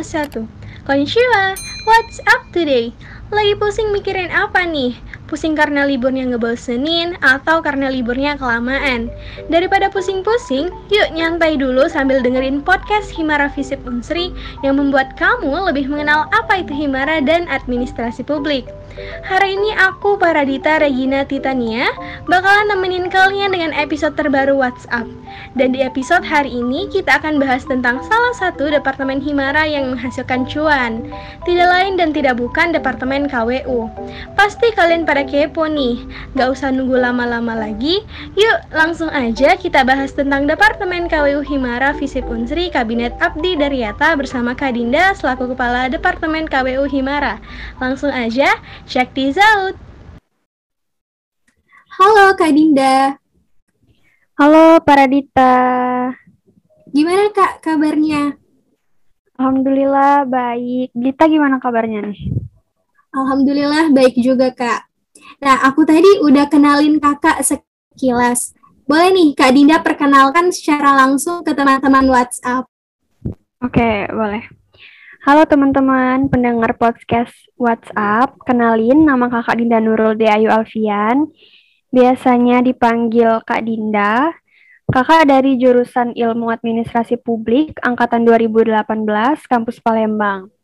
1. Konnichiwa, what's up today? Lagi pusing mikirin apa nih? Pusing karena liburnya ngebosenin atau karena liburnya kelamaan? Daripada pusing-pusing, yuk nyantai dulu sambil dengerin podcast Himara Visip Unsri yang membuat kamu lebih mengenal apa itu Himara dan administrasi publik. Hari ini aku, Paradita Regina Titania, bakalan nemenin kalian dengan episode terbaru WhatsApp. Dan di episode hari ini kita akan bahas tentang salah satu departemen Himara yang menghasilkan cuan. Tidak lain dan tidak bukan departemen KWU. Pasti kalian pada kepo nih, gak usah nunggu lama-lama lagi. Yuk langsung aja kita bahas tentang departemen KWU Himara Visip Unsri Kabinet Abdi Daryata bersama Kadinda selaku Kepala Departemen KWU Himara. Langsung aja, Check this out. Halo Kak Dinda. Halo Paradita. Gimana Kak kabarnya? Alhamdulillah baik. Dita gimana kabarnya nih? Alhamdulillah baik juga Kak. Nah, aku tadi udah kenalin Kakak sekilas. Boleh nih Kak Dinda perkenalkan secara langsung ke teman-teman WhatsApp. Oke, boleh. Halo teman-teman pendengar podcast WhatsApp, kenalin nama kakak Dinda Nurul De Ayu Alfian, biasanya dipanggil Kak Dinda, kakak dari jurusan Ilmu Administrasi Publik Angkatan 2018, Kampus Palembang.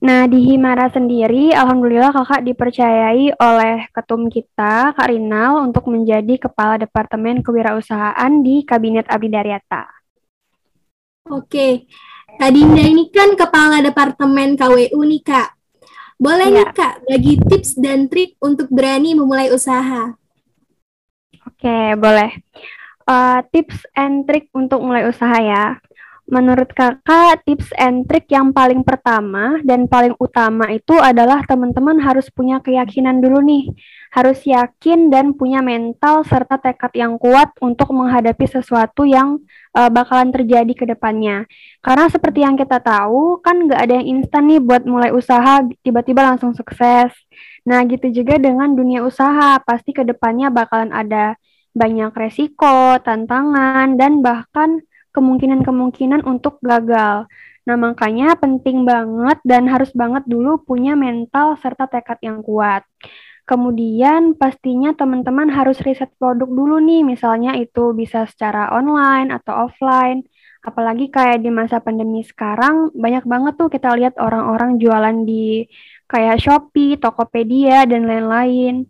Nah, di Himara sendiri, Alhamdulillah kakak dipercayai oleh ketum kita, Kak Rinal, untuk menjadi Kepala Departemen Kewirausahaan di Kabinet Abdi Daryata. Oke, Kak Dinda ini kan kepala departemen KWU nih Kak. Boleh ya. nih Kak bagi tips dan trik untuk berani memulai usaha. Oke, boleh. Uh, tips and trik untuk mulai usaha ya. Menurut kakak, tips and trik yang paling pertama dan paling utama itu adalah teman-teman harus punya keyakinan dulu nih. Harus yakin dan punya mental serta tekad yang kuat untuk menghadapi sesuatu yang uh, bakalan terjadi ke depannya. Karena seperti yang kita tahu, kan nggak ada yang instan nih buat mulai usaha tiba-tiba langsung sukses. Nah, gitu juga dengan dunia usaha, pasti ke depannya bakalan ada banyak resiko, tantangan, dan bahkan kemungkinan-kemungkinan untuk gagal. Nah, makanya penting banget dan harus banget dulu punya mental serta tekad yang kuat. Kemudian pastinya teman-teman harus riset produk dulu nih, misalnya itu bisa secara online atau offline. Apalagi kayak di masa pandemi sekarang, banyak banget tuh kita lihat orang-orang jualan di kayak Shopee, Tokopedia, dan lain-lain.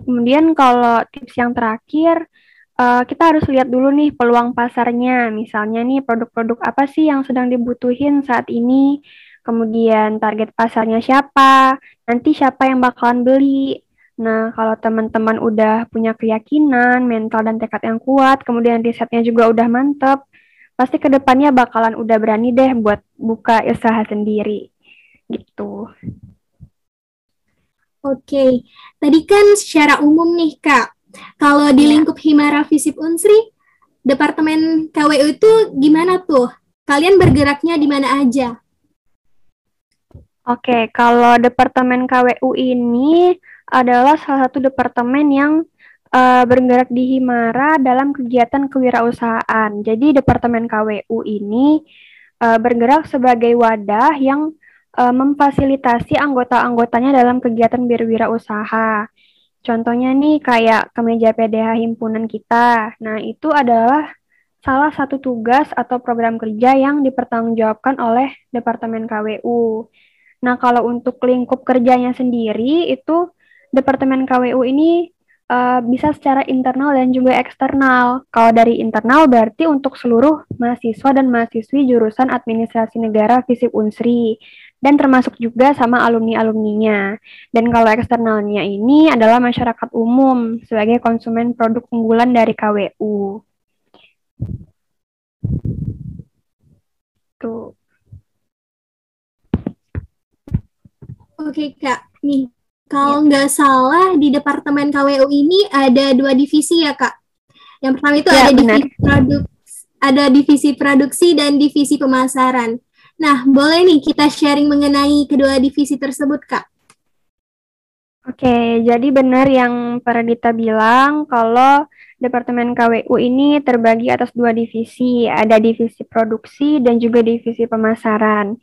Kemudian kalau tips yang terakhir, uh, kita harus lihat dulu nih peluang pasarnya. Misalnya nih produk-produk apa sih yang sedang dibutuhin saat ini, kemudian target pasarnya siapa, nanti siapa yang bakalan beli. Nah, kalau teman-teman udah punya keyakinan, mental dan tekad yang kuat, kemudian risetnya juga udah mantep, pasti ke depannya bakalan udah berani deh buat buka usaha sendiri. Gitu. Oke, tadi kan secara umum nih Kak, kalau di iya. lingkup Himara Visip Unsri, Departemen KWU itu gimana tuh? Kalian bergeraknya di mana aja? Oke, kalau Departemen KWU ini adalah salah satu departemen yang uh, bergerak di Himara dalam kegiatan kewirausahaan. Jadi Departemen KWU ini uh, bergerak sebagai wadah yang uh, memfasilitasi anggota-anggotanya dalam kegiatan berwirausaha. Contohnya nih kayak kemeja PDH himpunan kita. Nah, itu adalah salah satu tugas atau program kerja yang dipertanggungjawabkan oleh Departemen KWU. Nah, kalau untuk lingkup kerjanya sendiri, itu Departemen KWU ini uh, bisa secara internal dan juga eksternal. Kalau dari internal berarti untuk seluruh mahasiswa dan mahasiswi jurusan Administrasi Negara FISIP Unsri dan termasuk juga sama alumni-alumninya. Dan kalau eksternalnya ini adalah masyarakat umum sebagai konsumen produk unggulan dari KWU. Tuh. Oke Kak, nih kalau ya. nggak salah di Departemen KWU ini ada dua divisi ya Kak. Yang pertama itu ya, ada benar. divisi produk, ada divisi produksi dan divisi pemasaran. Nah, boleh nih kita sharing mengenai kedua divisi tersebut Kak. Oke, jadi benar yang Paradita bilang kalau Departemen KWU ini terbagi atas dua divisi, ada divisi produksi dan juga divisi pemasaran.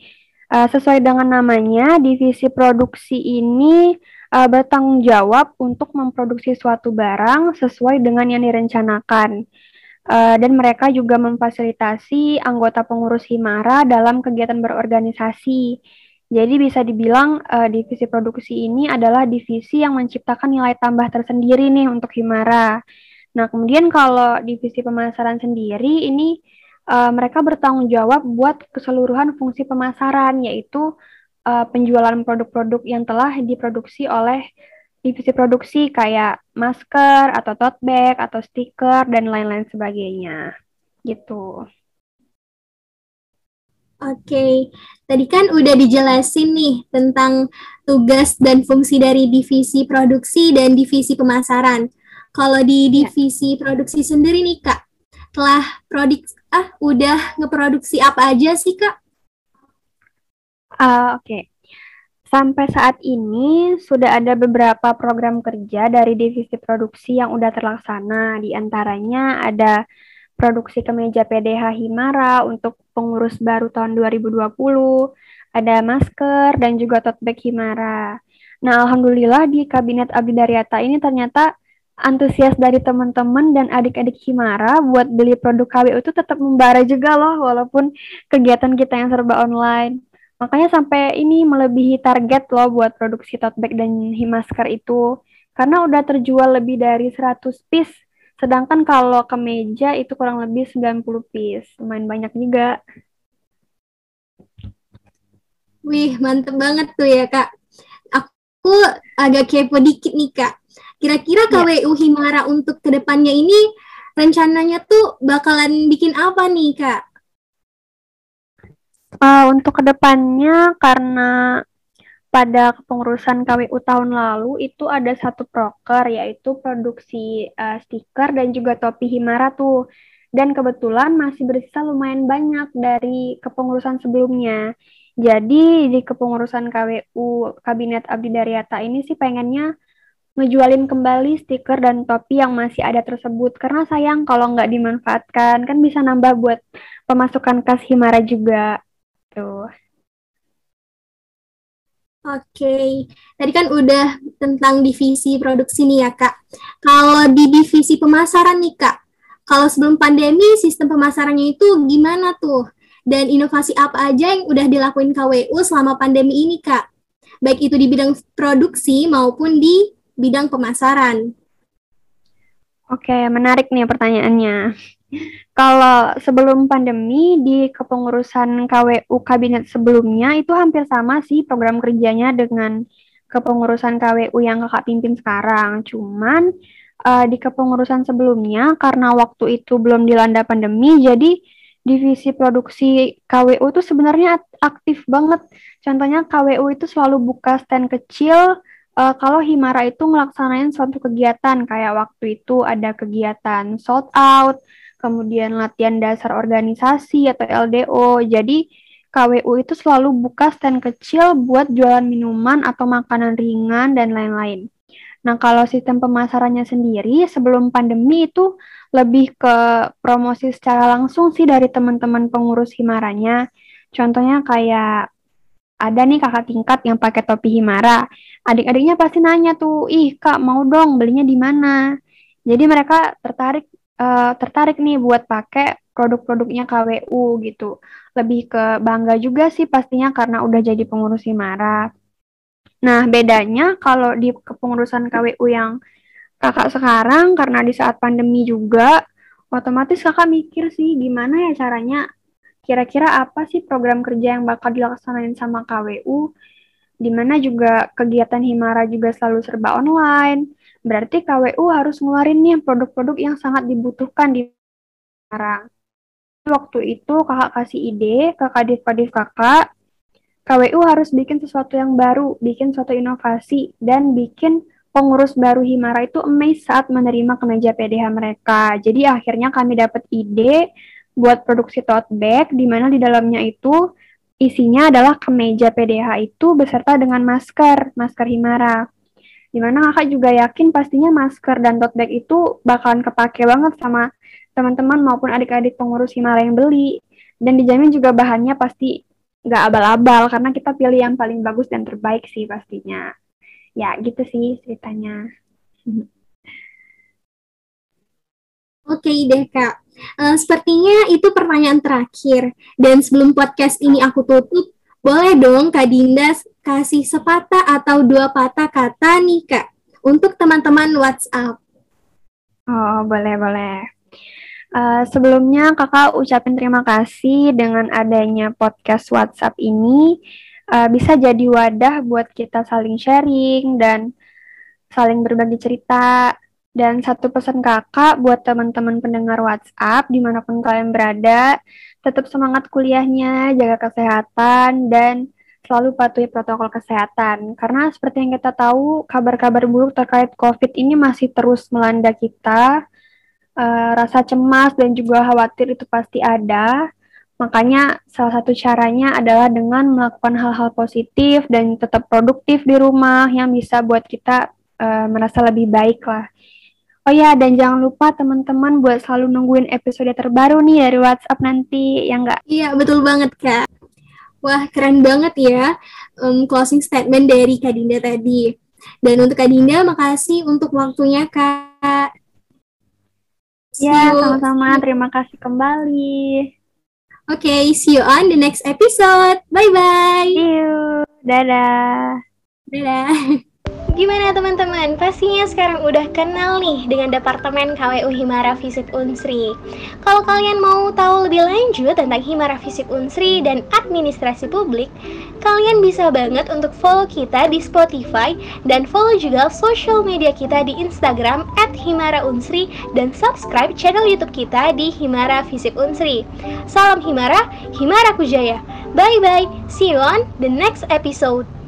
Uh, sesuai dengan namanya, divisi produksi ini uh, bertanggung jawab untuk memproduksi suatu barang sesuai dengan yang direncanakan. Uh, dan mereka juga memfasilitasi anggota pengurus Himara dalam kegiatan berorganisasi. Jadi bisa dibilang uh, divisi produksi ini adalah divisi yang menciptakan nilai tambah tersendiri nih untuk Himara. Nah, kemudian kalau divisi pemasaran sendiri ini uh, mereka bertanggung jawab buat keseluruhan fungsi pemasaran yaitu uh, penjualan produk-produk yang telah diproduksi oleh divisi produksi kayak masker atau tote bag atau stiker dan lain-lain sebagainya gitu. Oke, tadi kan udah dijelasin nih tentang tugas dan fungsi dari divisi produksi dan divisi pemasaran. Kalau di ya. divisi ya. produksi sendiri nih Kak, telah produk ah udah ngeproduksi apa aja sih kak? Uh, Oke, okay. Sampai saat ini sudah ada beberapa program kerja dari divisi produksi yang udah terlaksana. Di antaranya ada produksi kemeja PDH Himara untuk pengurus baru tahun 2020, ada masker dan juga tote bag Himara. Nah, alhamdulillah di kabinet Abdi Daryata ini ternyata antusias dari teman-teman dan adik-adik Himara buat beli produk KWU itu tetap membara juga loh walaupun kegiatan kita yang serba online. Makanya sampai ini melebihi target loh buat produksi tote bag dan himasker itu karena udah terjual lebih dari 100 piece. Sedangkan kalau kemeja itu kurang lebih 90 piece. Lumayan banyak juga. Wih, mantep banget tuh ya, Kak. Aku agak kepo dikit nih, Kak Kira-kira KWU ya. Himara untuk ke depannya ini rencananya tuh bakalan bikin apa nih kak? Uh, untuk ke depannya karena pada kepengurusan KWU tahun lalu itu ada satu proker yaitu produksi uh, stiker dan juga topi Himara tuh. Dan kebetulan masih bersisa lumayan banyak dari kepengurusan sebelumnya. Jadi di kepengurusan KWU Kabinet Abdi Daryata ini sih pengennya ngejualin kembali stiker dan topi yang masih ada tersebut karena sayang kalau nggak dimanfaatkan kan bisa nambah buat pemasukan kas Himara juga tuh. Oke, tadi kan udah tentang divisi produksi nih ya kak. Kalau di divisi pemasaran nih kak, kalau sebelum pandemi sistem pemasarannya itu gimana tuh? Dan inovasi apa aja yang udah dilakuin KWU selama pandemi ini kak? Baik itu di bidang produksi maupun di bidang pemasaran. Oke, menarik nih pertanyaannya. Kalau sebelum pandemi di kepengurusan KWU kabinet sebelumnya itu hampir sama sih program kerjanya dengan kepengurusan KWU yang kakak pimpin sekarang. Cuman uh, di kepengurusan sebelumnya karena waktu itu belum dilanda pandemi, jadi divisi produksi KWU itu sebenarnya aktif banget. Contohnya KWU itu selalu buka stand kecil uh, kalau Himara itu melaksanain suatu kegiatan kayak waktu itu ada kegiatan sold out, kemudian latihan dasar organisasi atau LDO. Jadi KWU itu selalu buka stand kecil buat jualan minuman atau makanan ringan dan lain-lain. Nah, kalau sistem pemasarannya sendiri sebelum pandemi itu lebih ke promosi secara langsung sih dari teman-teman pengurus Himaranya. Contohnya kayak ada nih kakak tingkat yang pakai topi Himara. Adik-adiknya pasti nanya tuh, ih kak mau dong belinya di mana? Jadi mereka tertarik uh, tertarik nih buat pakai produk-produknya KWU gitu. Lebih ke bangga juga sih pastinya karena udah jadi pengurus Himara. Nah bedanya kalau di kepengurusan KWU yang kakak sekarang karena di saat pandemi juga otomatis kakak mikir sih gimana ya caranya kira-kira apa sih program kerja yang bakal dilaksanain sama KWU, di mana juga kegiatan Himara juga selalu serba online. Berarti KWU harus ngeluarin nih produk-produk yang sangat dibutuhkan di sekarang. Waktu itu kakak kasih ide ke kadif-kadif kakak, KWU harus bikin sesuatu yang baru, bikin suatu inovasi, dan bikin pengurus baru Himara itu amazed saat menerima kemeja PDH mereka. Jadi akhirnya kami dapat ide buat produksi tote bag di mana di dalamnya itu isinya adalah kemeja PDH itu beserta dengan masker, masker Himara. Di mana kakak juga yakin pastinya masker dan tote bag itu bakalan kepake banget sama teman-teman maupun adik-adik pengurus Himara yang beli. Dan dijamin juga bahannya pasti nggak abal-abal karena kita pilih yang paling bagus dan terbaik sih pastinya. Ya gitu sih ceritanya. Oke deh kak, uh, sepertinya itu pertanyaan terakhir. Dan sebelum podcast ini aku tutup, boleh dong Kak Dinda kasih sepatah atau dua patah kata nih kak untuk teman-teman WhatsApp. Oh boleh boleh. Uh, sebelumnya kakak ucapin terima kasih dengan adanya podcast WhatsApp ini uh, bisa jadi wadah buat kita saling sharing dan saling berbagi cerita dan satu pesan kakak buat teman-teman pendengar WhatsApp di mana pun kalian berada, tetap semangat kuliahnya, jaga kesehatan, dan selalu patuhi protokol kesehatan. Karena seperti yang kita tahu, kabar-kabar buruk terkait COVID ini masih terus melanda kita. Uh, rasa cemas dan juga khawatir itu pasti ada. Makanya salah satu caranya adalah dengan melakukan hal-hal positif dan tetap produktif di rumah yang bisa buat kita uh, merasa lebih baik lah. Oh ya, dan jangan lupa teman-teman buat selalu nungguin episode terbaru nih dari WhatsApp nanti, ya enggak? Iya, betul banget, Kak. Wah, keren banget ya um, closing statement dari Kak Dinda tadi. Dan untuk Kak Dinda, makasih untuk waktunya, Kak. ya, sama-sama. Terima kasih kembali. Oke, okay, see you on the next episode. Bye-bye. See you. Dadah. Dadah. Gimana teman-teman? Pastinya sekarang udah kenal nih dengan Departemen KWU Himara Fisip Unsri. Kalau kalian mau tahu lebih lanjut tentang Himara Fisip Unsri dan administrasi publik, kalian bisa banget untuk follow kita di Spotify dan follow juga social media kita di Instagram at Himara Unsri dan subscribe channel YouTube kita di Himara Fisip Unsri. Salam Himara, Himara Kujaya. Bye bye. See you on the next episode.